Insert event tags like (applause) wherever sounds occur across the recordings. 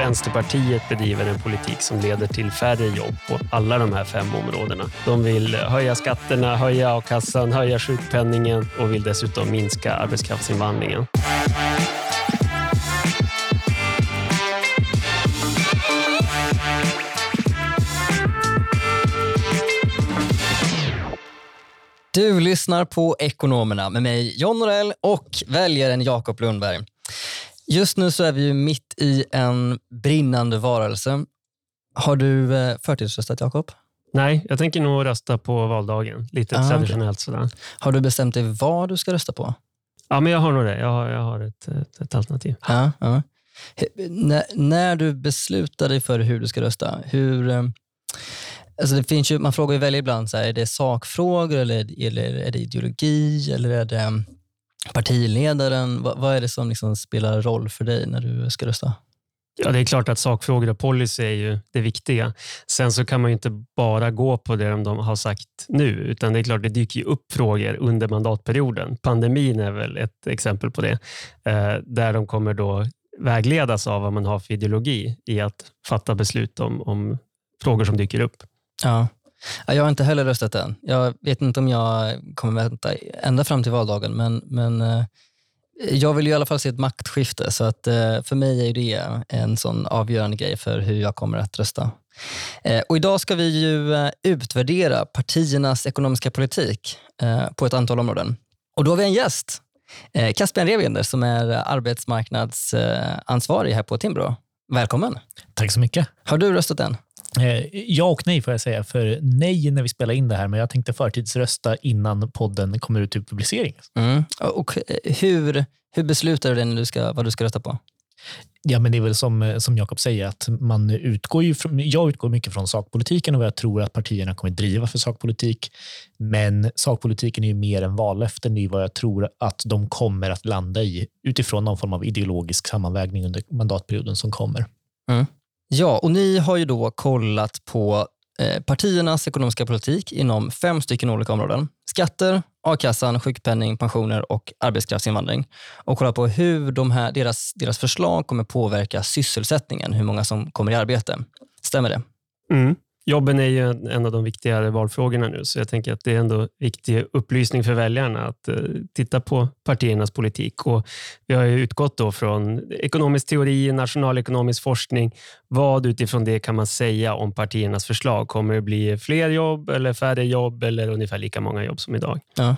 Vänsterpartiet bedriver en politik som leder till färre jobb på alla de här fem områdena. De vill eh, höja skatterna, höja a-kassan, höja sjukpenningen och vill dessutom minska arbetskraftsinvandringen. Du lyssnar på Ekonomerna med mig John Norell och väljaren Jakob Lundberg. Just nu så är vi ju mitt i en brinnande varelse. Har du eh, förtidsröstat Jakob? Nej, jag tänker nog rösta på valdagen. Lite Ah, traditionellt sådär. Har du bestämt dig vad du ska rösta på? Ja, men jag har nog det. Jag har, jag har ett, ett, ett alternativ. Ja. He- När, när du beslutar dig för hur du ska rösta, hur... eh, Alltså det finns ju, man frågar ju väljare ibland, så här, är det sakfrågor eller, eller är det ideologi eller är det partiledaren? Vad, vad är det som liksom spelar roll för dig när du ska rösta? Ja, det är klart att sakfrågor och policy är ju det viktiga. Sen så kan man inte bara gå på det de har sagt nu, utan det är klart det dyker upp frågor under mandatperioden. Pandemin är väl ett exempel på det, eh, där de kommer då vägledas av vad man har för ideologi i att fatta beslut om, om frågor som dyker upp. Ja. Ja, Jag har inte heller röstat än. Jag vet inte om jag kommer vänta ända fram till valdagen, men, men eh, jag vill ju i alla fall se ett maktskifte. Så att, eh, för mig är det en sån avgörande grej för hur jag kommer att rösta. Eh, Och idag ska vi ju utvärdera partiernas ekonomiska politik på ett antal områden. Och då har vi en gäst, Caspian Revender som är arbetsmarknadsansvarig här på Timbro. Välkommen! Tack så mycket. Har du röstat än? Eh, ja och nej får jag säga. För nej när vi spelar in det här, men jag tänkte förtidsrösta innan podden kommer ut till publicering. Mm. Och eh, hur, hur beslutar du dig när du ska, vad du ska rösta på? Ja, men det är väl som, eh, som Jakob säger, att man utgår ju från, jag utgår mycket från sakpolitiken och vad jag tror att partierna kommer driva för sakpolitik. Men sakpolitiken är ju mer än vallöften. Det är vad jag tror att de kommer att landa i utifrån någon form av ideologisk sammanvägning under mandatperioden som kommer. Ja, och ni har ju då kollat på eh, partiernas ekonomiska politik inom fem stycken olika områden. Skatter, a-kassan, sjukpenning, pensioner och arbetskraftsinvandring. Och kollat på hur de här, deras, deras förslag kommer påverka sysselsättningen, hur många som kommer i arbete. Stämmer det? Mm. Jobben är ju en- av de viktigare valfrågorna nu, så jag tänker att det är ändå viktig upplysning för väljarna att eh, titta på partiernas politik. Och vi har ju utgått då från ekonomisk teori, nationalekonomisk forskning. Vad utifrån det kan man säga om partiernas förslag? Kommer det bli fler jobb eller färre jobb eller ungefär lika många jobb som idag? Ja.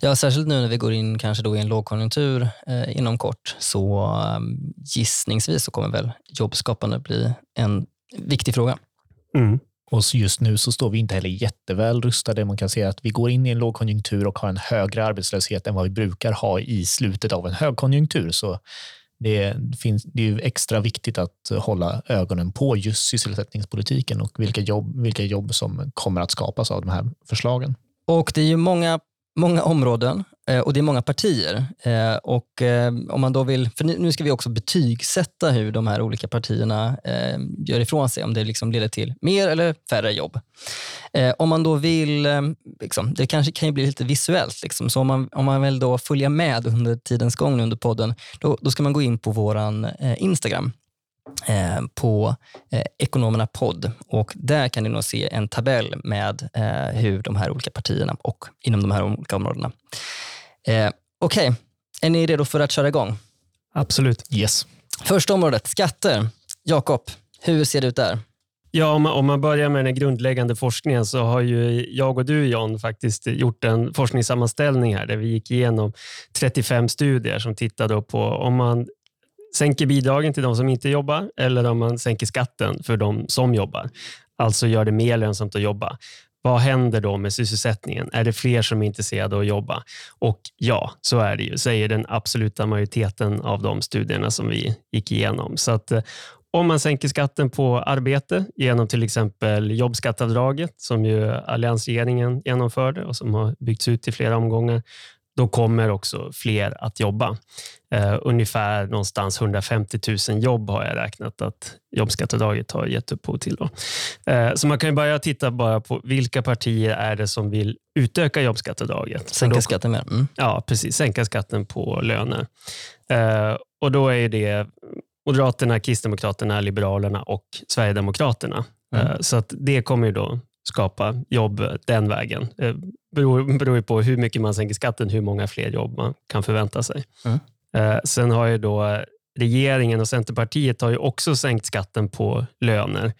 ja, särskilt nu när vi går in kanske då i en lågkonjunktur eh, inom kort så eh, gissningsvis så kommer väl jobbskapande bli en viktig fråga. Mm. Och just nu så står vi inte heller jätteväl rustade. Man kan säga att vi går in i en lågkonjunktur och har en högre arbetslöshet än vad vi brukar ha i slutet av en högkonjunktur. Så det, finns, det är ju extra viktigt att hålla ögonen på just sysselsättningspolitiken och vilka jobb, vilka jobb som kommer att skapas av de här förslagen. Och det är ju många, många områden Eh, och det är många partier. Eh, och eh, om man då vill, för nu ska vi också betygsätta hur de här olika partierna gör ifrån sig, om det liksom leder till mer eller färre jobb. Om man då vill, liksom, det kanske kan ju bli lite visuellt, liksom. så om man, om man vill då följa med under tidens gång under podden, då, då ska man gå in på vår Instagram på Ekonomerna podd och där kan ni nog se en tabell med hur de här olika partierna och inom de här olika områdena. Eh, Okej, är ni redo för att köra igång? Absolut. Yes. Första området, skatter. Jakob, hur ser det ut där? Ja, om man, om man börjar med den grundläggande forskningen så har ju jag och du John faktiskt gjort en forskningssammanställning här där vi gick igenom 35 studier som tittade på om man sänker bidragen till de som inte jobbar eller om man sänker skatten för de som jobbar. Alltså gör det mer lönsamt att jobba. Vad händer då med sysselsättningen? Är det fler som är intresserade av att jobba? Och ja, så är det ju, säger den absoluta majoriteten av de studierna som vi gick igenom. Så att eh, om man sänker skatten på arbete genom till exempel jobbskattavdraget som ju alliansregeringen genomförde och som har byggts ut i flera omgångar, då kommer också fler att jobba. Eh, ungefär någonstans 150 000 jobb har jag räknat att jobbskatteavdraget har gett upphov till. Då. Eh, så man kan ju börja titta bara på vilka partier är det som vill utöka jobbskatteavdraget. Sänka då- skatten mer? Mm. Ja, precis. Sänka skatten på löner. Eh, och då är det Moderaterna, Kristdemokraterna, Liberalerna och Sverigedemokraterna. Mm. Så att det kommer då skapa jobb den vägen. Det beror, beror på hur mycket man sänker skatten, hur många fler jobb man kan förvänta sig. Mm. Sen har ju då regeringen och Centerpartiet har ju också sänkt skatten på löner.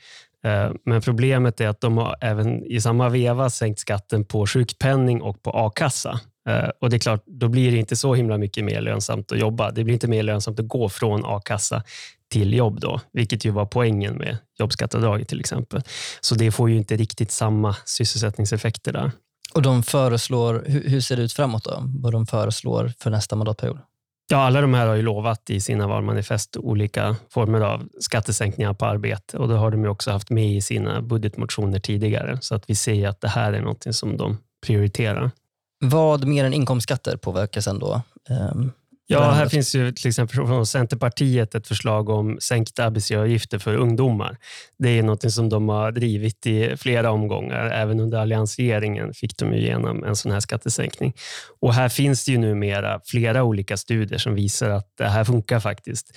Eh, men problemet är att de har även i samma veva sänkt skatten på sjukpenning och på a-kassa. Eh, och det är klart, då blir det inte så himla mycket mer lönsamt att jobba. Det blir inte mer lönsamt att gå från a-kassa till jobb, då, vilket ju var poängen med jobbskatteavdraget till exempel. Så det får ju inte riktigt samma sysselsättningseffekter där. Och de föreslår, hur ser det ut framåt då? Vad de föreslår för nästa mandatperiod? Ja, alla de här har ju lovat i sina valmanifest olika former av skattesänkningar på arbete och det har de ju också haft med i sina budgetmotioner tidigare. Så att vi ser att det här är något som de prioriterar. Vad mer än inkomstskatter påverkas ändå? Ja, här finns ju till exempel från Centerpartiet ett förslag om sänkta arbetsgivaravgifter för ungdomar. Det är något som de har drivit i flera omgångar. Även under alliansregeringen fick de igenom en sån här skattesänkning. Och här finns det ju numera flera olika studier som visar att det här funkar faktiskt.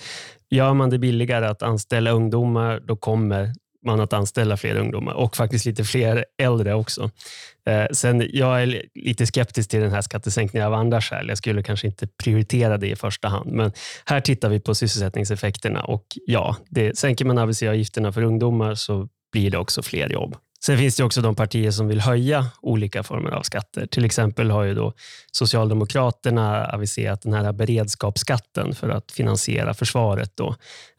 Gör man det billigare att anställa ungdomar, då kommer man att anställa fler ungdomar och faktiskt lite fler äldre också. Eh, sen, jag är lite skeptisk till den här skattesänkningen av andra skäl. Jag skulle kanske inte prioritera det i första hand, men här tittar vi på sysselsättningseffekterna och ja, det, sänker man arbetsgivaravgifterna för ungdomar så blir det också fler jobb. Sen finns det också de partier som vill höja olika former av skatter. Till exempel har ju då Socialdemokraterna aviserat den här beredskapsskatten för att finansiera försvaret. Då.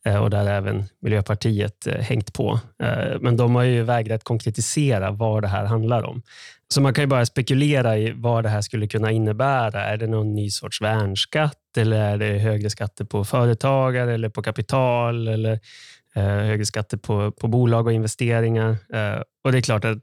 Eh, och där även Miljöpartiet eh, hängt på. Eh, men de har ju vägrat konkretisera vad det här handlar om. Så man kan ju bara spekulera i vad det här skulle kunna innebära. Är det någon ny sorts värnskatt eller är det högre skatter på företagare eller på kapital? Eller högre skatter på, på bolag och investeringar. Eh, och Det är klart att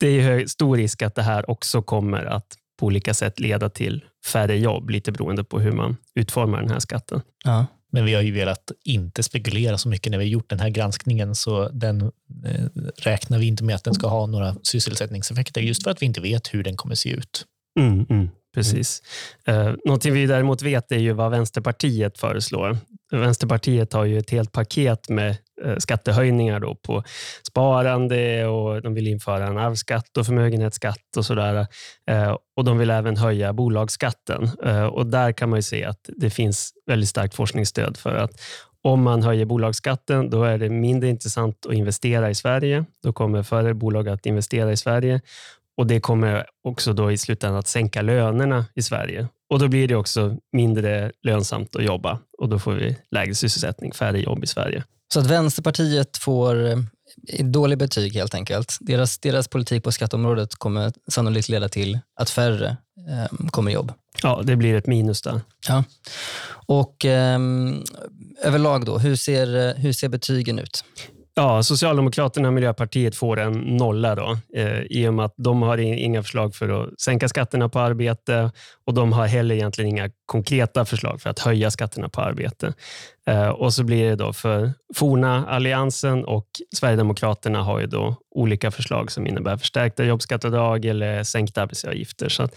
det är stor risk att det här också kommer att på olika sätt leda till färre jobb, lite beroende på hur man utformar den här skatten. Ja. Men vi har ju velat inte spekulera så mycket när vi har gjort den här granskningen, så den eh, räknar vi inte med att den ska ha några sysselsättningseffekter, just för att vi inte vet hur den kommer se ut. Mm, mm, precis. Eh, mm. Uh, någonting vi däremot vet är ju vad Vänsterpartiet föreslår. Vänsterpartiet har ju ett helt paket med eh, skattehöjningar då på sparande och de vill införa en arvsskatt och förmögenhetsskatt och sådär. Eh, och de vill även höja bolagsskatten. Och där kan man se att det finns väldigt starkt forskningsstöd för att om man höjer bolagsskatten, då är det mindre intressant att investera i Sverige. Då kommer färre bolag att investera i Sverige och Det kommer också då i slutändan att sänka lönerna i Sverige. Och Då blir det också mindre lönsamt att jobba och då får vi lägre sysselsättning, färre jobb i Sverige. Så att Vänsterpartiet får eh, dålig betyg helt enkelt. Deras, deras politik på skatteområdet kommer sannolikt leda till att färre eh, kommer i jobb. Ja, det blir ett minus där. Ja. Och eh, överlag då, hur ser, hur ser betygen ut? Ja, Socialdemokraterna och Miljöpartiet får en nolla då, eh, i och med att de har inga förslag för att sänka skatterna på arbete och de har heller egentligen inga konkreta förslag för att höja skatterna på arbete. Eh, och så blir det då för forna Alliansen och Sverigedemokraterna har ju då olika förslag som innebär förstärkta jobbskatteavdrag eller sänkta arbetsgivaravgifter. Så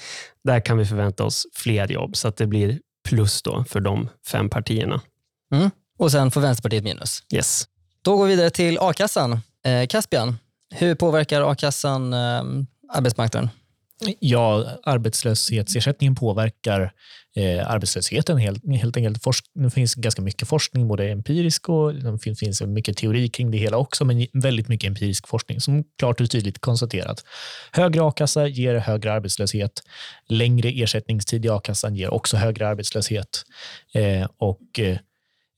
där kan vi förvänta oss fler jobb, så att det blir plus då för de fem partierna. Mm. Och sen får Vänsterpartiet minus? Yes. Då går vi vidare till a-kassan. Eh, Caspian, hur påverkar a-kassan eh, arbetsmarknaden? Ja, arbetslöshetsersättningen påverkar eh, arbetslösheten helt, helt enkelt. Forsk, det finns ganska mycket forskning, både empirisk och liksom, det finns, mycket teori kring det hela också, men väldigt mycket empirisk forskning som klart och tydligt konstaterat högre a-kassa ger högre arbetslöshet. Längre ersättningstid i a-kassan ger också högre arbetslöshet. Eh, och eh,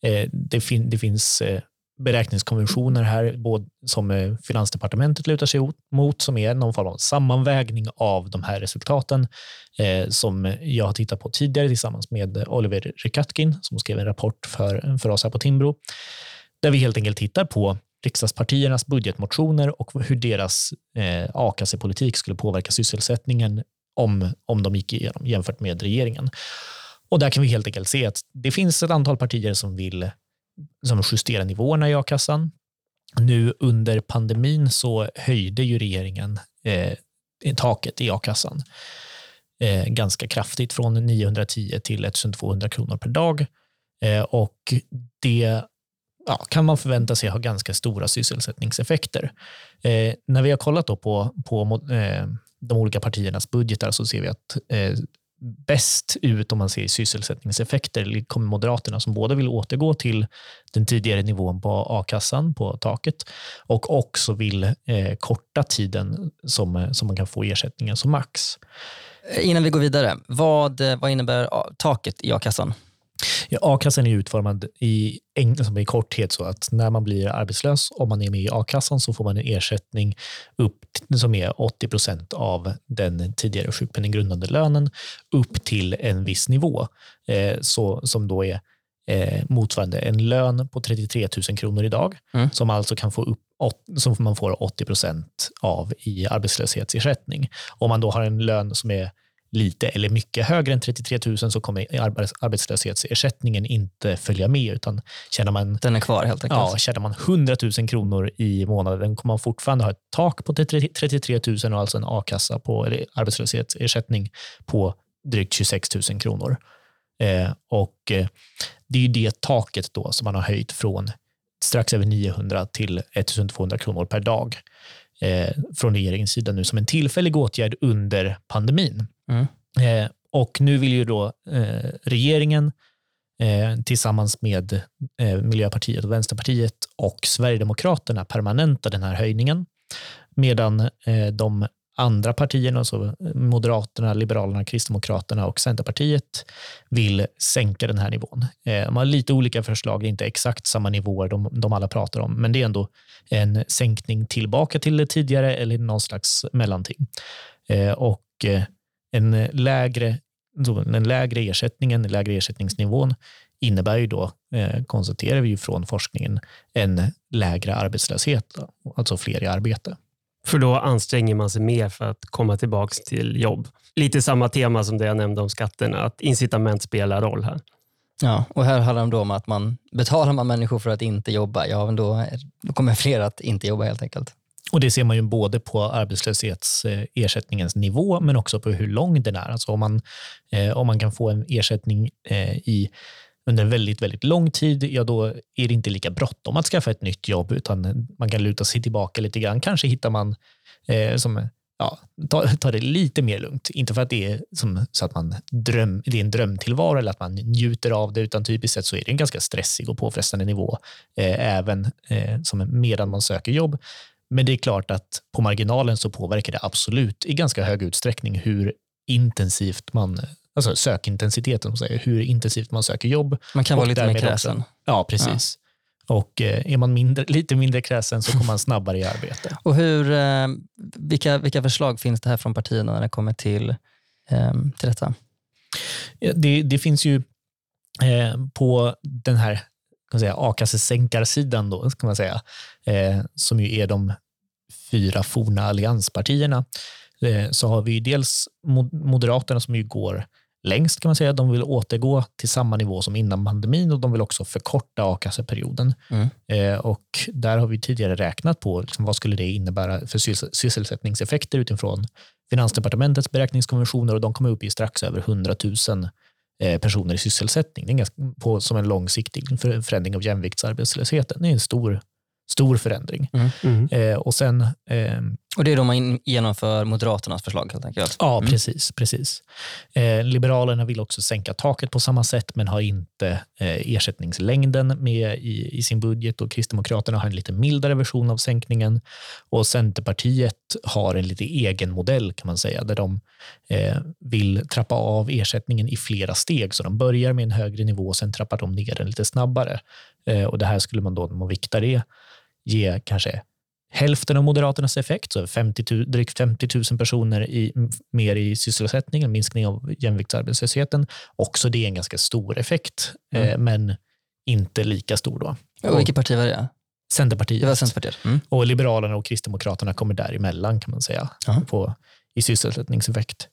eh det, fin, det finns eh, beräkningskonventioner här både som eh, Finansdepartementet lutar sig mot som är någon form av sammanvägning av de här resultaten eh, som jag har tittat på tidigare tillsammans med Oliver Rykatkin som skrev en rapport för, för oss här på Timbro där vi helt enkelt tittar på riksdagspartiernas budgetmotioner och hur deras eh, a-kassepolitik skulle påverka sysselsättningen om, om de gick igenom jämfört med regeringen. Och där kan vi helt enkelt se att det finns ett antal partier som vill som justerar nivåerna i a-kassan. Nu under pandemin så höjde ju regeringen eh, taket i a-kassan eh, ganska kraftigt från 910 till 1200 kronor per dag. Eh, och det ja, kan man förvänta sig ha ganska stora sysselsättningseffekter. Eh, när vi har kollat då på, på eh, de olika partiernas budgetar så ser vi att eh, bäst ut om man ser sysselsättningseffekter kommer Moderaterna som både vill återgå till den tidigare nivån på a-kassan, på taket, och också vill eh, korta tiden som, som man kan få ersättningen som max. Innan vi går vidare, vad, vad innebär taket i a-kassan? Ja, a-kassan är utformad i, i korthet så att när man blir arbetslös, om man är med i a-kassan, så får man en ersättning upp som är 80 procent av den tidigare sjukpenninggrundande lönen upp till en viss nivå, eh, så, som då är eh, motsvarande en lön på 33 000 kronor idag, mm. som alltså kan få upp som man får 80 procent av i arbetslöshetsersättning. Om man då har en lön som är lite eller mycket högre än 33 000 så kommer arbetslöshetsersättningen inte följa med. Utan tjänar man, Den är kvar helt enkelt? Ja, tjänar man 100 000 kronor i månaden kommer man fortfarande ha ett tak på 33 000 och alltså en a-kassa på, eller arbetslöshetsersättning på drygt 26 000 kronor. Eh, och eh, Det är det taket då som man har höjt från strax över 900 till 1200 kronor per dag från regeringens sida nu som en tillfällig åtgärd under pandemin. Mm. Eh, och nu vill ju då eh, regeringen eh, tillsammans med eh, Miljöpartiet och Vänsterpartiet och Sverigedemokraterna permanenta den här höjningen. Medan eh, de andra partierna, alltså Moderaterna, Liberalerna, Kristdemokraterna och Centerpartiet vill sänka den här nivån. Eh, de har lite olika förslag, det är inte exakt samma nivåer de, de alla pratar om, men det är ändå en sänkning tillbaka till det tidigare eller någon slags mellanting. Eh, och eh, en lägre, en lägre ersättning, en lägre ersättningsnivån innebär ju då, konstaterar vi ju från forskningen, en lägre arbetslöshet, alltså fler i arbete. För då anstränger man sig mer för att komma tillbaka till jobb. Lite samma tema som det jag nämnde om skatterna, att incitament spelar roll här. Ja, och här handlar det om att man betalar man människor för att inte jobba, ja, men då, då kommer fler att inte jobba helt enkelt. Och Det ser man ju både på arbetslöshetsersättningens nivå, men också på hur lång den är. Alltså om, man, eh, om man kan få en ersättning eh, i under en väldigt, väldigt lång tid, ja då är det inte lika bråttom att skaffa ett nytt jobb, utan man kan luta sig tillbaka lite grann. Kanske hittar man eh, som ja, ta, ta, det lite mer lugnt. Inte för att det är som, så att man dröm, det är en drömtillvaro eller att man njuter av det, utan typiskt sett så är det en ganska stressig och påfrestande nivå, eh, även eh, som medan man söker jobb. Men det är klart att på marginalen så påverkar det absolut i ganska hög utsträckning hur intensivt man alltså sökintensiteten, säger, hur intensivt man söker jobb. Man kan vara lite mer kräsen. Också, ja, precis. Ja. Och eh, är man mindre, lite mindre kräsen så kommer man snabbare i arbete. (laughs) Och hur, eh, vilka, vilka förslag finns det här från partierna när det kommer till, eh, till detta? Det, det finns ju på den här a-kassesänkarsidan, då, ska man säga, som ju är de fyra forna allianspartierna, så har vi dels Moderaterna som ju går längst kan man säga. De vill återgå till samma nivå som innan pandemin och de vill också förkorta a-kasseperioden. Mm. Eh, och där har vi tidigare räknat på liksom, vad skulle det innebära för sysselsättningseffekter utifrån Finansdepartementets beräkningskonventioner och de kommer upp i strax över 100 000 eh, personer i sysselsättning. Det är ganska, på, som en långsiktig förändring av jämviktsarbetslösheten. Det är en stor Stor förändring. Mm. Mm. Eh, och sen... Eh, och det är då man genomför Moderaternas förslag helt enkelt? Ja, mm. precis. precis. Eh, Liberalerna vill också sänka taket på samma sätt, men har inte eh, ersättningslängden med i, i, sin budget. och Kristdemokraterna har en lite mildare version av sänkningen. Och Centerpartiet har en lite egen modell kan man säga, där de eh, vill trappa av ersättningen i flera steg. Så de börjar med en högre nivå och sen trappar de ner den lite snabbare. Eh, och Det här skulle man då, när man viktar det, ge kanske hälften av Moderaternas effekt, så 50, drygt 50 000 personer i, mer i sysselsättning, en minskning av jämviktsarbetslösheten. Också det är en ganska stor effekt, mm. eh, men inte lika stor. då. Och vilket parti var det? Centerpartiet. Det var Centerpartiet. Mm. Och Liberalerna och Kristdemokraterna kommer däremellan kan man säga, mm. på, i sysselsättningseffekt.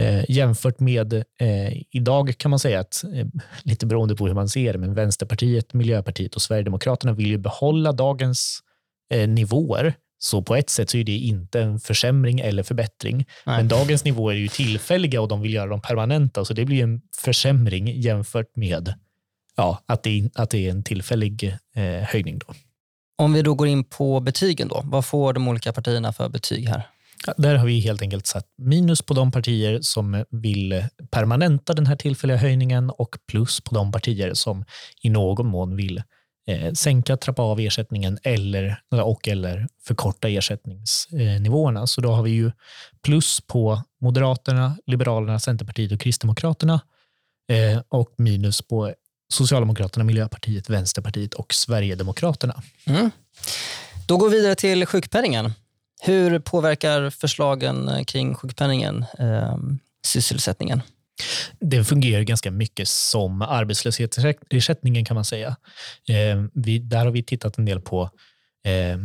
Eh, jämfört med eh, idag kan man säga att, eh, lite beroende på hur man ser det, men Vänsterpartiet, Miljöpartiet och Sverigedemokraterna vill ju behålla dagens nivåer. Så på ett sätt så är det inte en försämring eller förbättring. Nej. Men dagens nivåer är ju tillfälliga och de vill göra dem permanenta, så det blir en försämring jämfört med ja, att, det, att det är en tillfällig eh, höjning. Då. Om vi då går in på betygen, då, vad får de olika partierna för betyg här? Där har vi helt enkelt satt minus på de partier som vill permanenta den här tillfälliga höjningen och plus på de partier som i någon mån vill eh, sänka, trappa av ersättningen eller, och eller förkorta ersättningsnivåerna. Så då har vi ju plus på Moderaterna, Liberalerna, Centerpartiet och Kristdemokraterna eh, och minus på Socialdemokraterna, Miljöpartiet, Vänsterpartiet och Sverigedemokraterna. Mm. Då går vi vidare till sjukpenningen. Hur påverkar förslagen kring sjukpenningen eh, sysselsättningen? Det fungerar ganska mycket som arbetslöshetsersättningen kan man säga. Eh, vi, där har vi tittat en del på eh,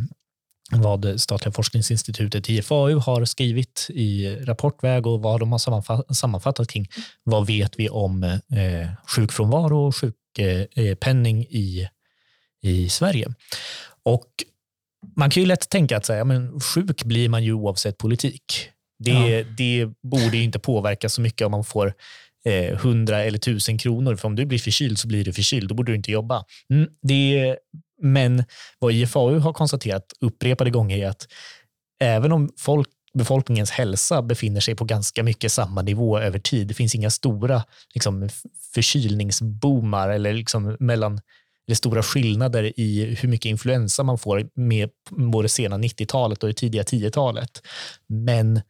vad Statliga forskningsinstitutet IFAU har skrivit i rapportväg och vad de har sammanfattat kring vad vet vi om eh, sjukfrånvaro och sjukpenning eh, eh, i, i Sverige. Och man kan ju lätt tänka att säga, men sjuk blir man ju oavsett politik. Det, ja. det borde inte påverka så mycket om man får eh, 100 eller 1000 kronor. För om du blir förkyld så blir du förkyld. Då borde du inte jobba. Mm, det, men vad IFAU har konstaterat upprepade gånger är att även om folk befolkningens hälsa befinner sig på ganska mycket samma nivå över tid. Det finns inga stora liksom, förkylningsboomar eller liksom mellan eller stora skillnader i hur mycket influensa man får med både sena 90-talet och det tidiga 10-talet. Men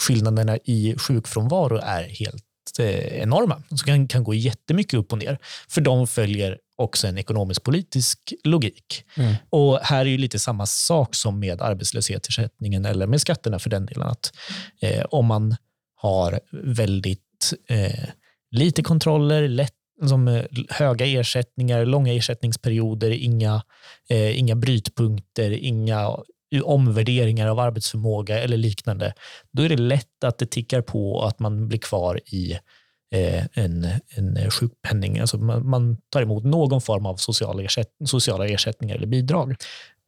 skillnaderna i sjukfrånvaro är helt eh, enorma. De kan, kan gå jättemycket upp och ner, för de följer också en ekonomisk-politisk logik. Mm. Och här är ju lite samma sak som med arbetslöshetsersättningen eller med skatterna för den delen. Att, eh, om man har väldigt eh, lite kontroller, lätt som eh, höga ersättningar, långa ersättningsperioder, inga, eh, inga brytpunkter, inga omvärderingar av arbetsförmåga eller liknande, då är det lätt att det tickar på och att man blir kvar i eh, en, en sjukpenning. Alltså man, man, tar emot någon form av sociala, ersätt, sociala ersättningar eller bidrag.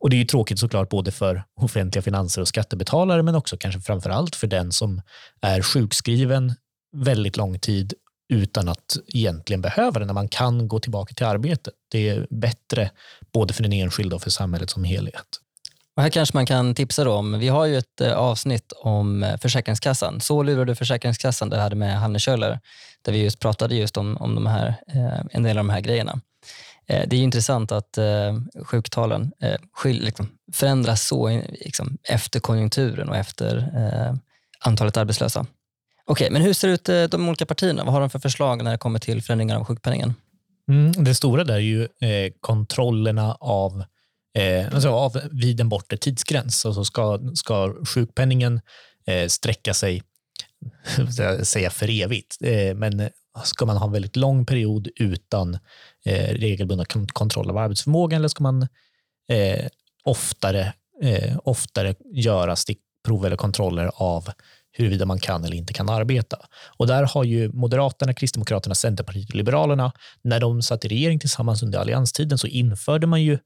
Och Det är ju tråkigt såklart både för offentliga finanser och skattebetalare, men också kanske framför allt för den som är sjukskriven väldigt lång tid utan att egentligen behöva det när man kan gå tillbaka till arbetet. Det är bättre både för den enskilde och för samhället som helhet. Och här kanske man kan tipsa då om, vi har ju ett eh, avsnitt om eh, Försäkringskassan. Så lurar du Försäkringskassan, det hade med Hanne Kjöller, där vi just pratade just om, om de här, eh, en del av de här grejerna. Det är intressant att sjuktalen liksom, förändras så liksom, efter konjunkturen och efter antalet arbetslösa. Okej, men hur ser det ut de olika partierna? Vad har de för förslag när det kommer till förändringar av sjukpenningen? Mm, det stora där är ju eh, kontrollerna av eh, alltså av, vid en bortre tidsgräns. Alltså ska, ska sjukpenningen eh, sträcka sig, (laughs) säga för evigt, eh, men eh, ska man ha en väldigt lång period utan eh, regelbundna kontroll av arbetsförmågan eller ska man eh, oftare, eh, oftare göra stickprov eller kontroller av huruvida man kan eller inte kan arbeta. Och där har ju Moderaterna, Kristdemokraterna, Centerpartiet och Liberalerna, när de satt i regering tillsammans under allianstiden så införde man ju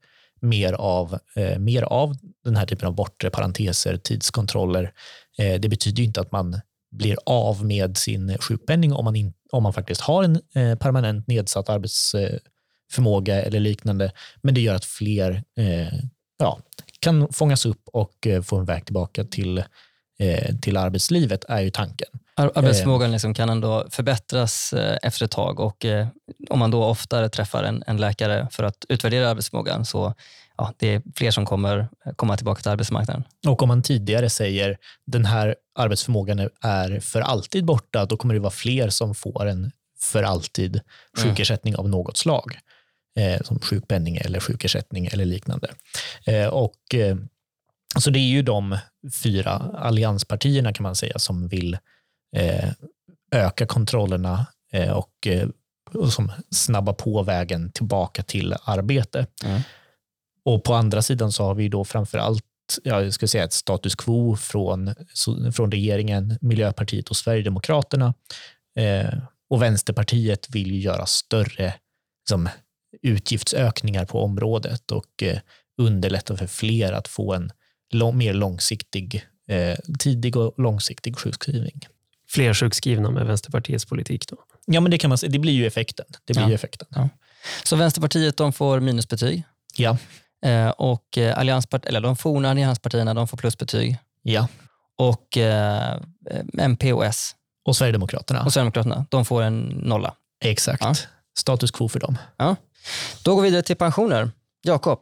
mer av, eh, mer av den här typen av bortre parenteser, tidskontroller. Eh, det betyder ju inte att man blir av med sin sjukpenning om man, in, om man faktiskt har en eh, permanent nedsatt arbetsförmåga eller liknande. Men det gör att fler eh, ja, kan fångas upp och eh, få en väg tillbaka till, eh, till arbetslivet, är ju tanken. Arbetsförmågan liksom kan ändå förbättras efter ett tag och om man då oftare träffar en, en läkare för att utvärdera arbetsförmågan så ja, det är fler som kommer komma tillbaka till arbetsmarknaden. Och om man tidigare säger den här arbetsförmågan är för alltid borta, då kommer det vara fler som får en för alltid sjukersättning mm. av något slag. Eh, som sjukpenning eller sjukersättning eller liknande. Eh, och, eh, så det är ju de fyra allianspartierna kan man säga som vill eh, öka kontrollerna eh, och, eh, och som snabba på vägen tillbaka till arbete. Mm. Och på andra sidan så har vi då framför allt jag ska säga ett status quo från, från regeringen, Miljöpartiet och Sverigedemokraterna. Eh, och Vänsterpartiet vill ju göra större liksom, utgiftsökningar på området och eh, underlätta för fler att få en lång, mer långsiktig, eh, tidig och långsiktig sjukskrivning. Fler sjukskrivna med Vänsterpartiets politik då? Ja, men det, kan man, det blir ju effekten. Det blir ja. ju effekten. Ja. Så Vänsterpartiet de får minusbetyg Ja. eh, och eh, allianspart- eller de forna allianspartierna de får plusbetyg. Ja. Och eh, MP och S Och Sverigedemokraterna. och Sverigedemokraterna de får en nolla. Exakt. Ja. Status quo för dem. Då går vi vidare till pensioner. Jakob,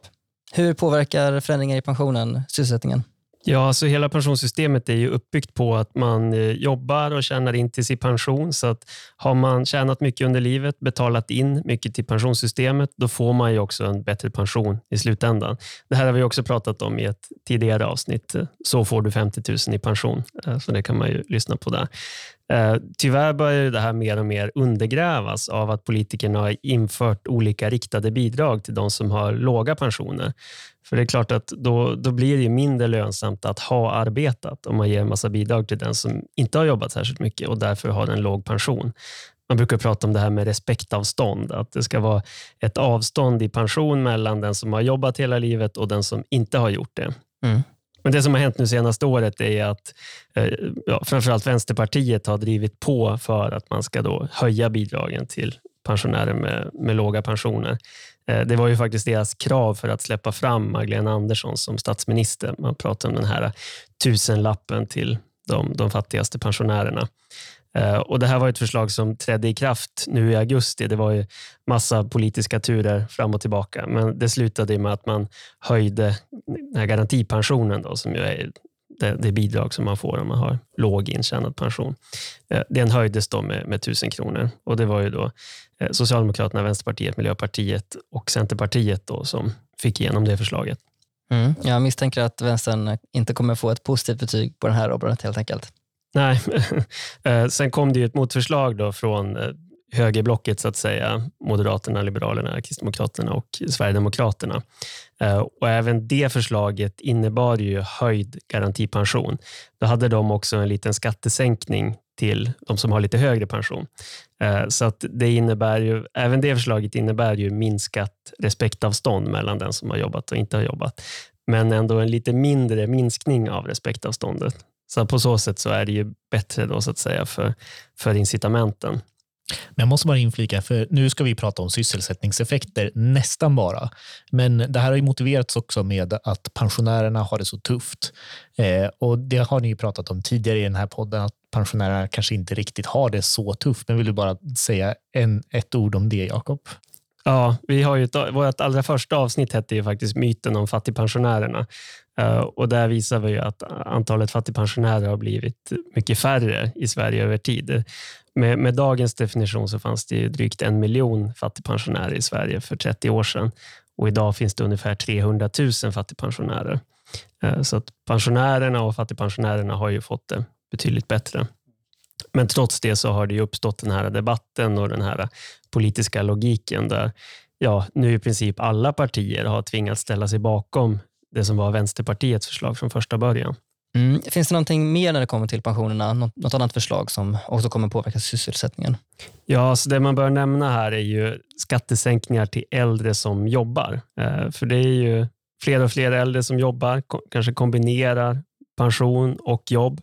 hur påverkar förändringar i pensionen sysselsättningen? Ja, alltså hela pensionssystemet är ju uppbyggt på att man eh, jobbar och tjänar in till sin pension. Så att har man tjänat mycket under livet, betalat in mycket till pensionssystemet, då får man ju också en bättre pension i slutändan. Det här har vi också pratat om i ett tidigare avsnitt. Så får du 50 000 i pension. Eh, så det kan man ju lyssna på där. Eh, tyvärr börjar det här mer och mer undergrävas av att politikerna har infört olika riktade bidrag till de som har låga pensioner. För det är klart att då, då blir det ju mindre lönsamt att ha arbetat om man ger en massa bidrag till den som inte har jobbat särskilt mycket och därför har en låg pension. Man brukar prata om det här med respektavstånd, att det ska vara ett avstånd i pension mellan den som har jobbat hela livet och den som inte har gjort det. Mm. Men det som har hänt nu senaste året är att eh, ja, framförallt Vänsterpartiet har drivit på för att man ska då höja bidragen till pensionärer med, med låga pensioner. Eh, Det var ju faktiskt deras krav för att släppa fram Magdalena Andersson som statsminister. Man pratar om den här tusenlappen till de, de fattigaste pensionärerna. Eh, och Det här var ett förslag som trädde i kraft nu i augusti. Det var ju massa politiska turer fram och tillbaka, men det slutade med att man höjde den här garantipensionen då, som ju är det, det bidrag som man får om man har låg intjänad pension. Eh, den höjdes då med, med 1000 kronor och det var ju då eh, Socialdemokraterna, Vänsterpartiet, Miljöpartiet och Centerpartiet då som fick igenom det förslaget. Mm. Jag misstänker att vänstern inte kommer få ett positivt betyg på den här området helt enkelt. Nej, (laughs) eh, sen kom det ju ett motförslag då från eh, högerblocket så att säga. Moderaterna, Liberalerna, Kristdemokraterna och Sverigedemokraterna. Eh, och även det förslaget innebar ju höjd garantipension. Då hade de också en liten skattesänkning till de som har lite högre pension. Så att det innebär ju, även det förslaget innebär ju minskat respektavstånd mellan den som har jobbat och inte har jobbat. Men ändå en lite mindre minskning av respektavståndet. Så på så sätt så är det ju bättre då, så att säga, för, för incitamenten. Men jag måste bara inflika, för nu ska vi prata om sysselsättningseffekter nästan bara. Men det här har ju motiverats också med att pensionärerna har det så tufft. Eh, och Det har ni ju pratat om tidigare i den här podden, att pensionärerna kanske inte riktigt har det så tufft. Men vill du bara säga en, ett ord om det, Jakob? Ja, vi har ju ett, vårt allra första avsnitt hette ju faktiskt myten om fattigpensionärerna. Eh, och där visar vi att antalet fattigpensionärer har blivit mycket färre i Sverige över tid. Med, med dagens definition så fanns det drygt en miljon fattigpensionärer i Sverige för 30 år sedan. Och idag finns det ungefär 300 000 fattigpensionärer. Eh, så att pensionärerna och fattigpensionärerna har ju fått det betydligt bättre. Men trots det så har det ju uppstått den här debatten och den här politiska logiken där ja, nu i princip alla partier har tvingats ställa sig bakom det som var Vänsterpartiets förslag från första början. Mm. Finns det någonting mer när det kommer till pensionerna? Något, något annat förslag som också kommer påverka sysselsättningen? Ja, så det man bör nämna här är ju skattesänkningar till äldre som jobbar. Eh, För det är ju fler och fler äldre som jobbar, kanske kombinerar pension och jobb.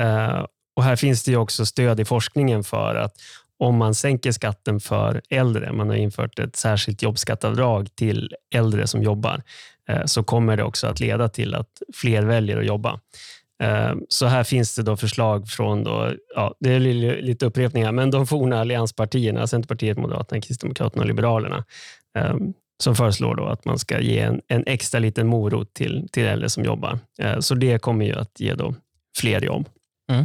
Eh, Och Här finns det också stöd i forskningen för att om man sänker skatten för äldre, man har infört ett särskilt jobbskattavdrag till äldre som jobbar, Eh, så kommer det också att leda till att fler väljer att jobba. Eh, så här finns det då förslag från, då, ja, det är lite upprepningar, men de forna allianspartierna, Centerpartiet, Moderaterna, Kristdemokraterna och Liberalerna, eh, som föreslår då att man ska ge en, en extra liten morot till, till äldre som jobbar. Så det kommer ju att ge då fler jobb. Mm.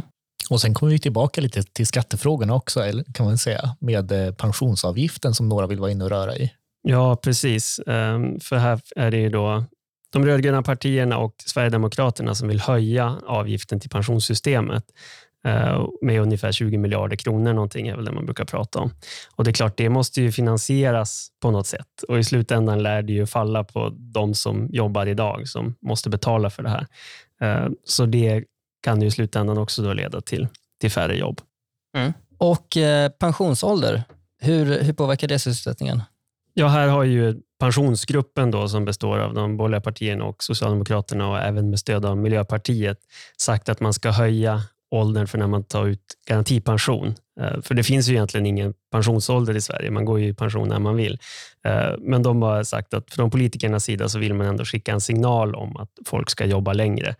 Och Sen kommer vi tillbaka lite till skattefrågorna också, eller kan man säga, med pensionsavgiften som några vill vara inne och röra i. Ja, precis. Ehm, för här är det ju då de rödgröna partierna och Sverigedemokraterna som vill höja avgiften till pensionssystemet eh, med ungefär 20 miljarder kronor någonting är väl det man brukar prata om. Och det är klart, det måste ju finansieras på något sätt och i slutändan lär det ju falla på de som jobbar idag som måste betala för det här. Eh, så det kan ju i slutändan också då leda till, till färre jobb. Mm. Och eh, pensionsålder, hur, hur påverkar det sysselsättningen? Ja, här har ju pensionsgruppen då, som består av de borgerliga partierna och Socialdemokraterna och även med stöd av Miljöpartiet sagt att man ska höja åldern för när man tar ut garantipension eh, för det finns ju egentligen ingen pensionsålder i Sverige. Man går ju i pension när man vill. Eh, men de har sagt att från politikernas sida så vill man ändå skicka en signal om att folk ska jobba längre.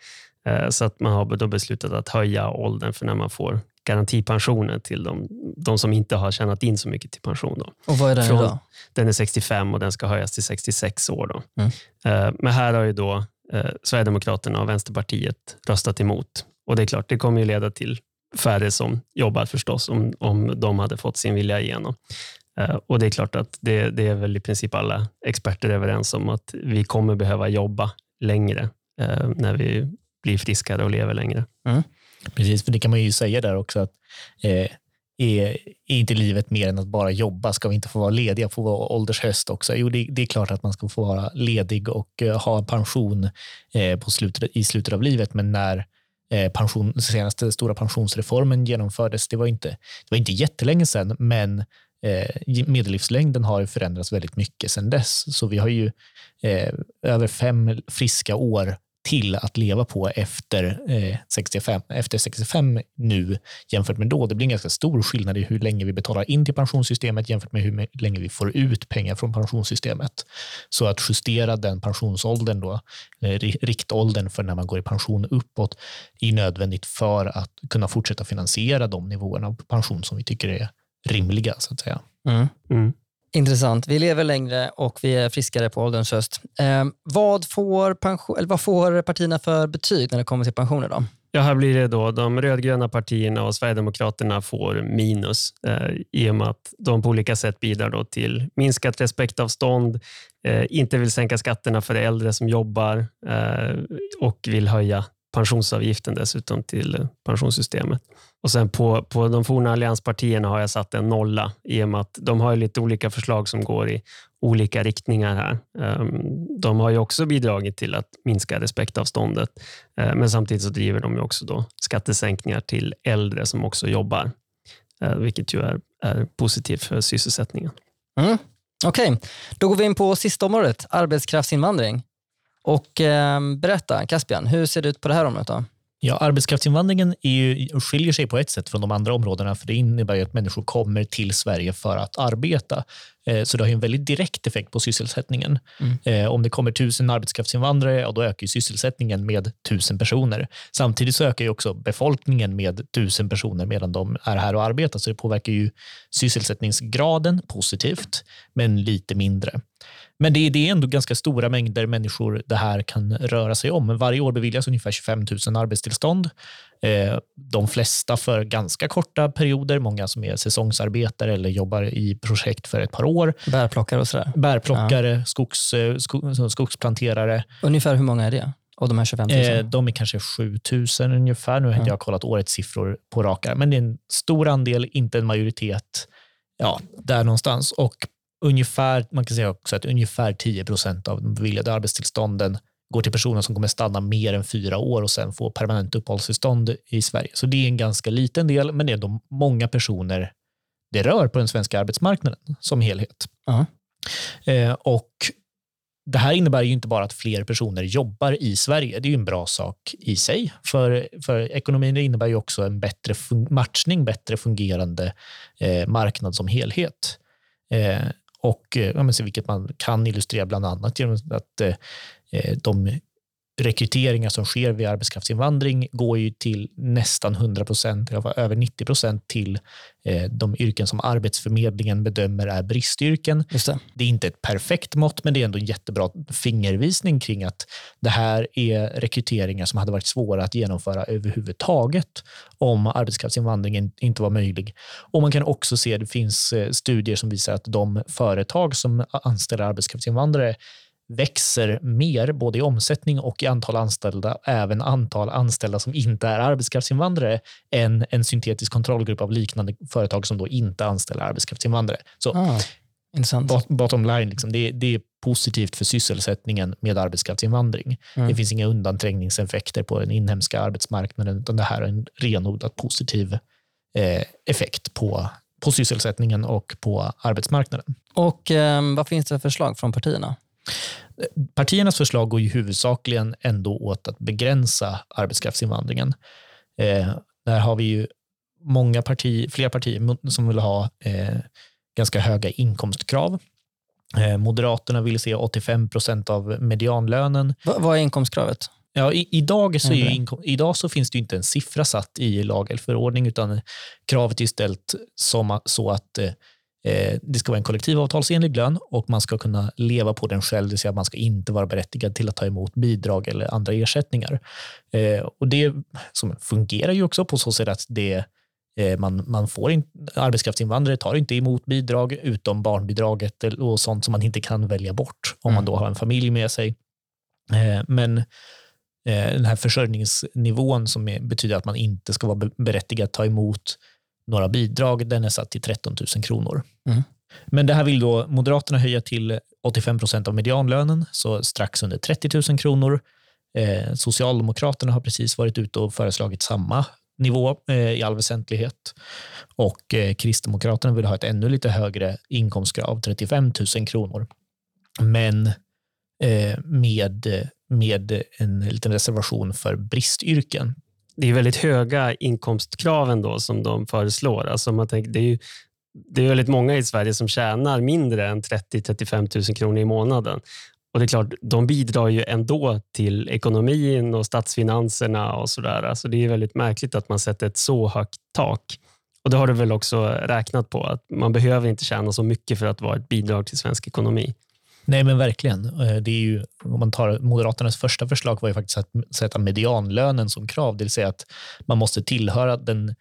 Eh, så att man har då beslutat att höja åldern för när man får garantipensionen till de, de som inte har tjänat in så mycket till pension. Då. Och vad är den Från- idag? Den är 65 och den ska höjas till 66 år. Då. Mm. Eh, Men här har ju då eh, Sverigedemokraterna och Vänsterpartiet röstat emot. Och det är klart, det kommer ju leda till färre som jobbar förstås, om, om de hade fått sin vilja igenom. Eh, Och det är klart att det, det är väl i princip alla experter överens om att vi kommer behöva jobba längre när vi blir friskare och lever längre. Precis, för det kan man ju säga där också att eh, är, är inte livet mer än att bara jobba? Ska vi inte få vara lediga på vår åldershöst också? Jo, det, det är klart att man ska få vara ledig och eh, ha en pension eh, på slutet, i slutet av livet, men när eh, pension, senaste stora pensionsreformen genomfördes, det var inte, det var inte jättelänge sedan, men eh, medellivslängden har ju förändrats väldigt mycket sedan dess. Så vi har ju eh, över fem friska år till att leva på efter, eh, 65, efter 65 nu jämfört med då. Det blir en ganska stor skillnad i hur länge vi betalar in till pensionssystemet jämfört med hur länge vi får ut pengar från pensionssystemet. Så att justera den pensionsåldern, då, eh, ri- riktåldern för när man går i pension uppåt, är nödvändigt för att kunna fortsätta finansiera de nivåerna av pension som vi tycker är rimliga. så att säga. Mm. Mm. Intressant. Vi lever längre och vi är friskare på ålderns höst. Eh, vad, får pension, eller vad får partierna för betyg när det kommer till pensioner? Då? Ja, här blir det då de rödgröna partierna och Sverigedemokraterna får minus eh, i och med att de på olika sätt bidrar då till minskat respektavstånd, eh, inte vill sänka skatterna för äldre som jobbar eh, och vill höja pensionsavgiften dessutom till pensionssystemet. Och sen på, på de forna allianspartierna har jag satt en nolla i och med att de har lite olika förslag som går i olika riktningar här. Ehm, de har ju också bidragit till att minska respektavståndet eh, Men samtidigt så driver de ju också då skattesänkningar till äldre som också jobbar, eh, vilket ju är, är positivt för sysselsättningen. Mm. Okej, då går vi in på sista området, arbetskraftsinvandring. Och eh, berätta, Caspian, hur ser det ut på det här området? Då? Ja, arbetskraftsinvandringen är ju, skiljer sig på ett sätt från de andra områdena, för det innebär ju att människor kommer till Sverige för att arbeta. Eh, Så det har ju en väldigt direkt effekt på sysselsättningen. Mm. Eh, Om det kommer tusen arbetskraftsinvandrare, ja, då ökar sysselsättningen med tusen personer. Samtidigt så ökar ju också befolkningen med tusen personer medan de är här och arbetar, så det påverkar ju sysselsättningsgraden positivt, men lite mindre. Men det är, det är ändå ganska stora mängder människor det här kan röra sig om. Varje år beviljas ungefär 25 000 arbetstillstånd. Eh, De flesta för ganska korta perioder, många som är säsongsarbetare eller jobbar i projekt för ett par år. Bärplockare och sådär. Bärplockare, skogs, eh, sko- skogsplanterare. Ungefär hur många är det? Och de här 25 000? Eh, De är kanske 7 000 ungefär. Nu har Ja. jag kollat årets siffror på raka, men det är en stor andel, inte en majoritet. Ja, där någonstans. Och ungefär, man kan säga också att ungefär 10 procent av de beviljade arbetstillstånden går till personer som kommer stanna mer än fyra år och sen få permanent uppehållstillstånd i Sverige. Så det är en ganska liten del, men det är de många personer det rör på den svenska arbetsmarknaden som helhet. Ja. Eh, och det här innebär ju inte bara att fler personer jobbar i Sverige. Det är ju en bra sak i sig för, för ekonomin. Det innebär ju också en bättre matchning, bättre fungerande eh, marknad som helhet. Eh, och eh, ja, men vilket man kan illustrera bland annat genom att eh, eh de rekryteringar som sker vid arbetskraftsinvandring går ju till nästan 100 procent, över 90 procent till eh, de yrken som Arbetsförmedlingen bedömer är bristyrken. Det. Det är inte ett perfekt mått, men det är ändå en jättebra fingervisning kring att det här är rekryteringar som hade varit svåra att genomföra överhuvudtaget om arbetskraftsinvandringen inte var möjlig. Och Man kan också se att det finns eh, studier som visar att de företag som anställer arbetskraftsinvandrare växer mer både i omsättning och i antal anställda, även antal anställda som inte är arbetskraftsinvandrare, än en syntetisk kontrollgrupp av liknande företag som då inte anställer arbetskraftsinvandrare. Så Ah, intressant. bot- bottom line, liksom, det, det är positivt för sysselsättningen med arbetskraftsinvandring. Mm. Det finns inga undanträngningseffekter på den inhemska arbetsmarknaden, utan det här är en renodlat positiv eh, effekt på, på sysselsättningen och på arbetsmarknaden. Och eh, vad finns det för förslag från partierna? Partiernas förslag går ju huvudsakligen ändå åt att begränsa arbetskraftsinvandringen. Eh, där har vi ju många parti, fler partier som vill ha eh, ganska höga inkomstkrav. Eh, Moderaterna vill se 85 procent av medianlönen. Va, vad är inkomstkravet? Ja, i, idag, så är inkom, idag så finns det inte en siffra satt i lag eller förordning, utan kravet är ställt som, så att eh, det ska vara en kollektivavtalsenlig lön och man ska kunna leva på den själv, det vill säga man ska inte vara berättigad till att ta emot bidrag eller andra ersättningar. Eh, och Det som fungerar ju också på så sätt att det eh, man, man får in, arbetskraftsinvandrare tar inte emot bidrag utom barnbidraget och sånt som man inte kan välja bort om mm. man då har en familj med sig. Eh, men Eh, den här försörjningsnivån som betyder att man inte ska vara berättigad att ta emot några bidrag, den är satt till 13 000 kronor. Mm. Men det här vill då Moderaterna höja till 85 procent av medianlönen, så strax under 30 000 kronor. Eh, Socialdemokraterna har precis varit ute och föreslagit samma nivå eh, i all väsentlighet. Och eh, Kristdemokraterna vill ha ett ännu lite högre inkomstkrav, 35 000 kronor. Men eh, med med en liten reservation för bristyrken. Det är väldigt höga inkomstkrav ändå som de föreslår. Alltså man tänker, det, är ju, det är väldigt många i Sverige som tjänar mindre än 30-35 000 kronor i månaden. Och det är klart, De bidrar ju ändå till ekonomin och statsfinanserna och sådär. Alltså det är väldigt märkligt att man sätter ett så högt tak. Och Det har du väl också räknat på, att man behöver inte tjäna så mycket för att vara ett bidrag till svensk ekonomi. Nej, men verkligen. Eh, det är ju, om man tar Moderaternas första förslag var ju faktiskt att sätta medianlönen som krav, det vill säga att man måste tillhöra den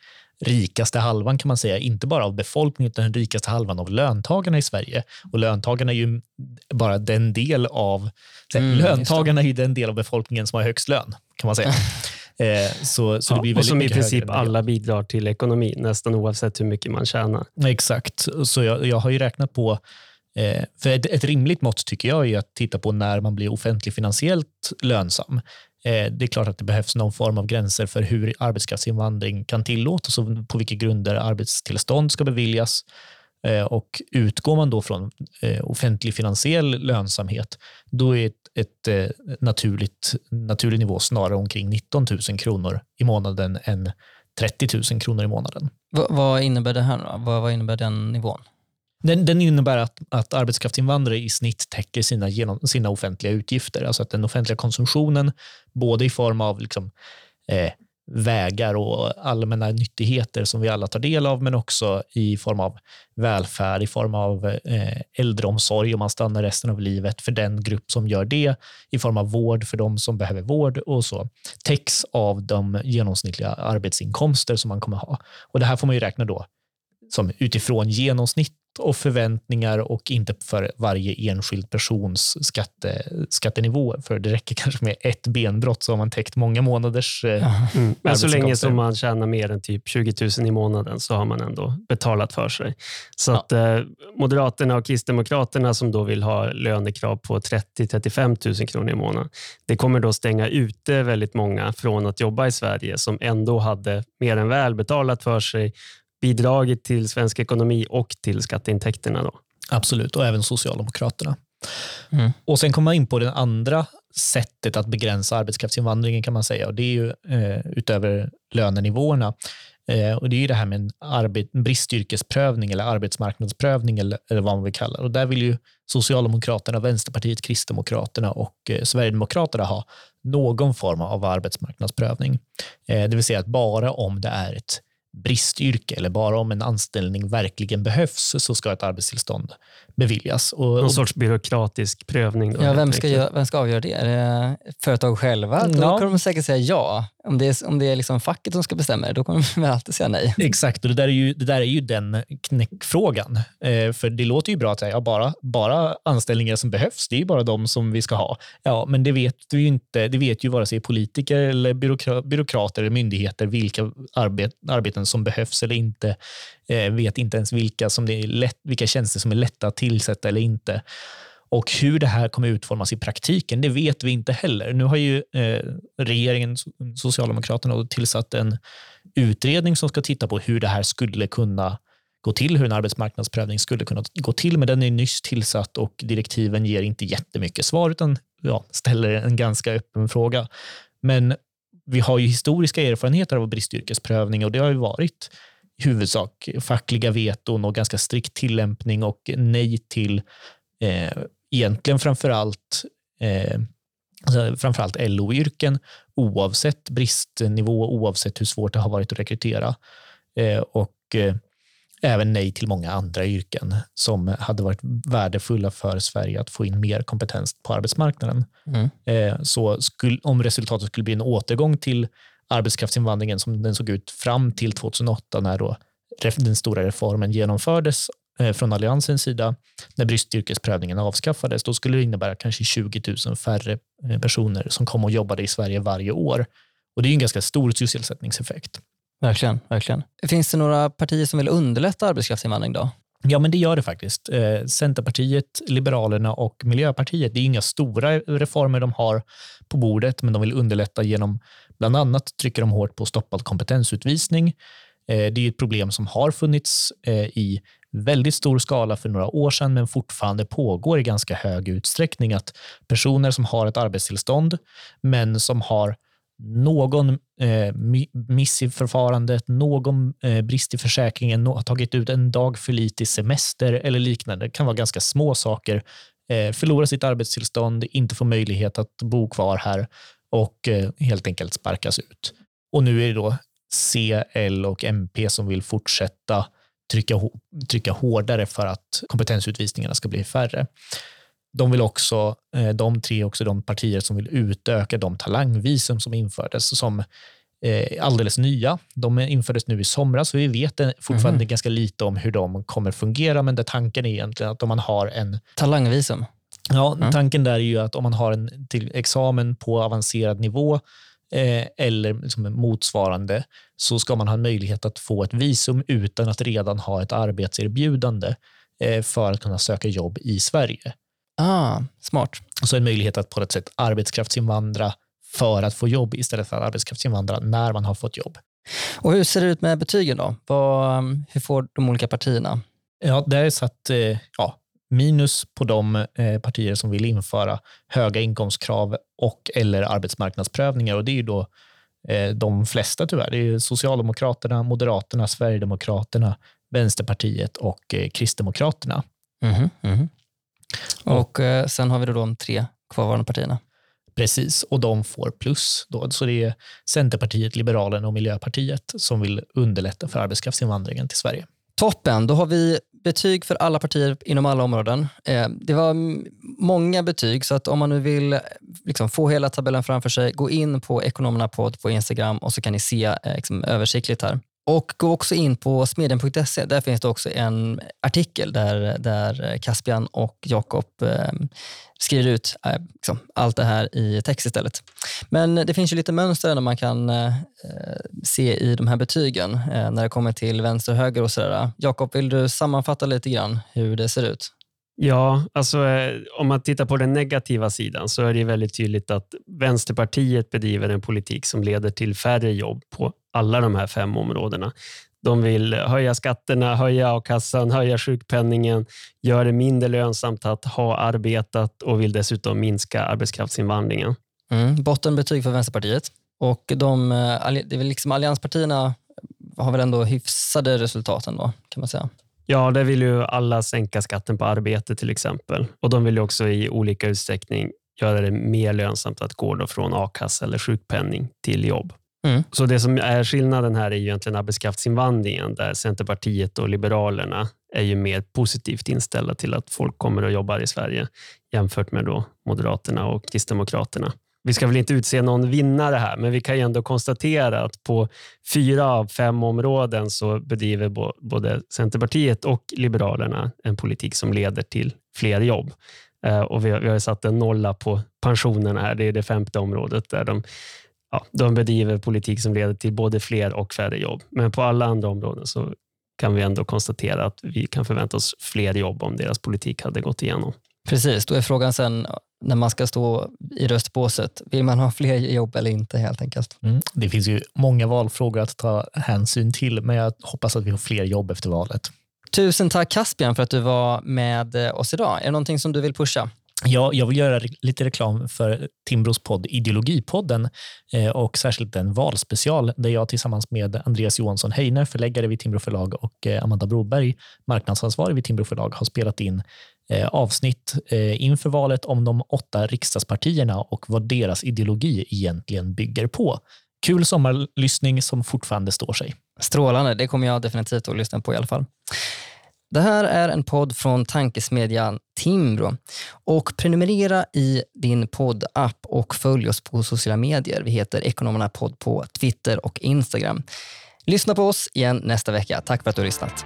rikaste halvan kan man säga, inte bara av befolkningen utan den rikaste halvan av löntagarna i Sverige. Och löntagarna är ju bara den del av mm, löntagarna är den del av befolkningen som har högst lön kan man säga. (laughs) Eh, så, så ja, och som i princip alla bidrar till ekonomin, nästan oavsett hur mycket man tjänar. Exakt. Så jag, jag har ju räknat på Eh, Eh, för ett, ett, rimligt mått tycker jag är att titta på när man blir offentlig finansiellt lönsam. Eh, det är klart att det behövs någon form av gränser för hur arbetskraftsinvandring kan tillåtas och på vilka grunder arbetstillstånd ska beviljas. Eh, och utgår man då från offentlig finansiell lönsamhet, då är ett, ett naturligt, naturlig nivå snarare omkring 19 000 kronor i månaden än 30 000 kronor i månaden. V vad innebär det här? Då? Vad, vad innebär den nivån? Den, den innebär att, att arbetskraftsinvandrare i snitt täcker sina, genom, sina offentliga utgifter. Alltså att den offentliga konsumtionen, både i form av liksom, eh, vägar och allmänna nyttigheter som vi alla tar del av, men också i form av välfärd, i form av eh, äldreomsorg om man stannar resten av livet för den grupp som gör det, i form av vård för de som behöver vård och så, täcks av de genomsnittliga arbetsinkomster som man kommer ha. Och Det här får man ju räkna då som utifrån genomsnitt och förväntningar och inte för varje enskild persons skatte, skattenivå. För det räcker kanske med ett benbrott så har man täckt många månaders eh, mm. Men så länge som man tjänar mer än typ 20 000 i månaden så har man ändå betalat för sig. Så ja. att eh, Moderaterna och Kristdemokraterna som då vill ha lönekrav på 30-35 000 kronor i månaden. Det kommer då stänga ute väldigt många från att jobba i Sverige som ändå hade mer än väl betalat för sig bidragit till svensk ekonomi och till skatteintäkterna. Då. Absolut, och även Socialdemokraterna. Mm. Och Sen kommer man in på det andra sättet att begränsa arbetskraftsinvandringen kan man säga. Och Det är ju eh, utöver lönenivåerna. Eh, och Det är ju det här med en arbet, bristyrkesprövning eller arbetsmarknadsprövning eller, eller vad man vill kalla det. Och Där vill ju Socialdemokraterna, Vänsterpartiet, Kristdemokraterna och eh, Sverigedemokraterna ha någon form av arbetsmarknadsprövning. Eh, det vill säga att bara om det är ett bristyrke eller bara om en anställning verkligen behövs så ska ett arbetstillstånd beviljas. Och, Någon sorts byråkratisk prövning. Då, ja, vem, ska vem ska avgöra det? Är det företag själva? Då ja. kommer de säkert säga ja. Om det är, om det är liksom facket som ska bestämma det, då kommer man alltid säga nej. Exakt, och det där är ju, det där är ju den knäckfrågan. Eh, för det låter ju bra att säga ja, bara, bara anställningar som behövs, det är ju bara de som vi ska ha. Ja, men det vet du inte. Det vet ju vare sig politiker eller byråkra, byråkrater eller myndigheter vilka arbet, arbeten som behövs eller inte. Eh, vet inte ens vilka, som det är lätt, vilka tjänster som är lätta att tillsätta eller inte. Och hur det här kommer utformas i praktiken, det vet vi inte heller. Nu har ju eh, regeringen, Socialdemokraterna, tillsatt en utredning som ska titta på hur det här skulle kunna gå till, hur en arbetsmarknadsprövning skulle kunna gå till, men den är nyss tillsatt och direktiven ger inte jättemycket svar, utan ja, ställer en ganska öppen fråga. Men vi har ju historiska erfarenheter av bristyrkesprövning och det har ju varit i huvudsak fackliga veton och ganska strikt tillämpning och nej till eh, egentligen framför allt eh, alltså framförallt LO-yrken oavsett bristnivå, oavsett hur svårt det har varit att rekrytera. Eh, och eh, även nej till många andra yrken som hade varit värdefulla för Sverige att få in mer kompetens på arbetsmarknaden. Mm. Eh, så skulle, om resultatet skulle bli en återgång till arbetskraftsinvandringen som den såg ut fram till 2008 när då den stora reformen genomfördes från Alliansens sida, när bristyrkesprövningen avskaffades, då skulle det innebära kanske 20 000 färre eh, personer som kom och jobbade i Sverige varje år. Och Det är en ganska stor sysselsättningseffekt. Verkligen, verkligen. Finns det några partier som vill underlätta arbetskraftsinvandring då? Ja, men det gör det faktiskt. Eh, Centerpartiet, Liberalerna och Miljöpartiet, det är inga stora reformer de har på bordet, men de vill underlätta genom bland annat trycker de hårt på stoppad kompetensutvisning. Eh, det är ett problem som har funnits eh, i väldigt stor skala för några år sedan, men fortfarande pågår i ganska hög utsträckning att personer som har ett arbetstillstånd, men som har någon eh, miss i förfarandet, någon eh, brist i försäkringen, no har tagit ut en dag för lite i semester eller liknande. Det kan vara ganska små saker. Eh, förlora sitt arbetstillstånd, inte få möjlighet att bo kvar här och eh, helt enkelt sparkas ut. Och nu är det då C, L och MP som vill fortsätta trycka, trycka hårdare för att kompetensutvisningarna ska bli färre. De vill också, eh, de tre är också de partier som vill utöka de talangvisum som infördes som eh, alldeles nya. De infördes nu i somras och vi vet fortfarande mm. ganska lite om hur de kommer fungera, men där tanken är egentligen att om man har en... Talangvisum? Ja, mm. tanken där är ju att om man har en till examen på avancerad nivå eller liksom motsvarande så ska man ha möjlighet att få ett visum utan att redan ha ett arbetserbjudande eh, för att kunna söka jobb i Sverige. Ah, smart. Så en möjlighet att på ett sätt arbetskraftsinvandra för att få jobb istället för att arbetskraftsinvandra när man har fått jobb. Och Hur ser det ut med betygen då? Vad, hur får de olika partierna? Ja, det är satt eh, ja, minus på de eh, partier som vill införa höga inkomstkrav och eller arbetsmarknadsprövningar och det är ju då eh, de flesta tyvärr. Det är Socialdemokraterna, Moderaterna, Sverigedemokraterna, Vänsterpartiet och Kristdemokraterna. Mm mm. Och eh, sen har vi då de tre kvarvarande partierna. Precis, och de får plus. Då. Så det är Centerpartiet, Liberalerna och Miljöpartiet som vill underlätta för arbetskraftsinvandringen till Sverige. Toppen, då har vi betyg för alla partier inom alla områden. Eh, det var många betyg, så att om man nu vill liksom få hela tabellen framför sig, gå in på Ekonomerna på Instagram och så kan ni se eh, liksom, översiktligt här. Och gå också in på smedjan.se. Där finns det också en artikel där, där Caspian och Jakob eh, skriver ut eh, liksom, allt det här i text istället. Men det finns ju lite mönster när man kan eh, se i de här betygen eh, när det kommer till vänster och höger och sådär. Jakob, vill du sammanfatta lite grann hur det ser ut? Ja, alltså eh, om man tittar på den negativa sidan så är det väldigt tydligt att Vänsterpartiet bedriver en politik som leder till färre jobb på alla de här fem områdena. De vill höja skatterna, höja a-kassan, höja sjukpenningen, göra det mindre lönsamt att ha arbetat och vill dessutom minska arbetskraftsinvandringen. Mm, bottenbetyg för Vänsterpartiet. Och de, eh, det är liksom allianspartierna har väl ändå hyfsade resultat ändå, kan man säga. Ja, där vill ju alla sänka skatten på arbete till exempel. Och De vill också i olika utsträckning göra det mer lönsamt att gå från a-kassa eller sjukpenning till jobb. Mm. Så det som är skillnaden här är ju egentligen arbetskraftsinvandringen där Centerpartiet och Liberalerna är ju mer positivt inställda till att folk kommer och jobbar i Sverige jämfört med då Moderaterna och Kristdemokraterna. Vi ska väl inte utse någon vinnare här, men vi kan ju ändå konstatera att på fyra av fem områden så bedriver både Centerpartiet och Liberalerna en politik som leder till fler jobb. Eh, och vi har, vi har satt en nolla på pensionerna här. Det är det femte området där de ja, de bedriver politik som leder till både fler och färre jobb. Men på alla andra områden så kan vi ändå konstatera att vi kan förvänta oss fler jobb om deras politik hade gått igenom. Precis, då är frågan sen när man ska stå i röstbåset, vill man ha fler jobb eller inte helt enkelt? Mm. Det finns ju många valfrågor att ta hänsyn till, men jag hoppas att vi har fler jobb efter valet. Tusen tack Caspian för att du var med oss idag. Är det någonting som du vill pusha? Ja, jag vill göra lite reklam för Timbros podd Ideologipodden eh, och särskilt en valspecial där jag tillsammans med Andreas Johansson Heiner, förläggare vid Timbro förlag och eh, Amanda Broberg, marknadsansvarig vid Timbro förlag, har spelat in eh, avsnitt inför valet om de åtta riksdagspartierna och vad deras ideologi egentligen bygger på. Kul sommarlyssning som fortfarande står sig. Strålande, det kommer jag definitivt att lyssna på i alla fall. Det här är en podd från tankesmedjan Timbro. Och prenumerera i din poddapp och följ oss på sociala medier. Vi heter Ekonomerna podd på Twitter och Instagram. Lyssna på oss igen nästa vecka. Tack för att du har lyssnat.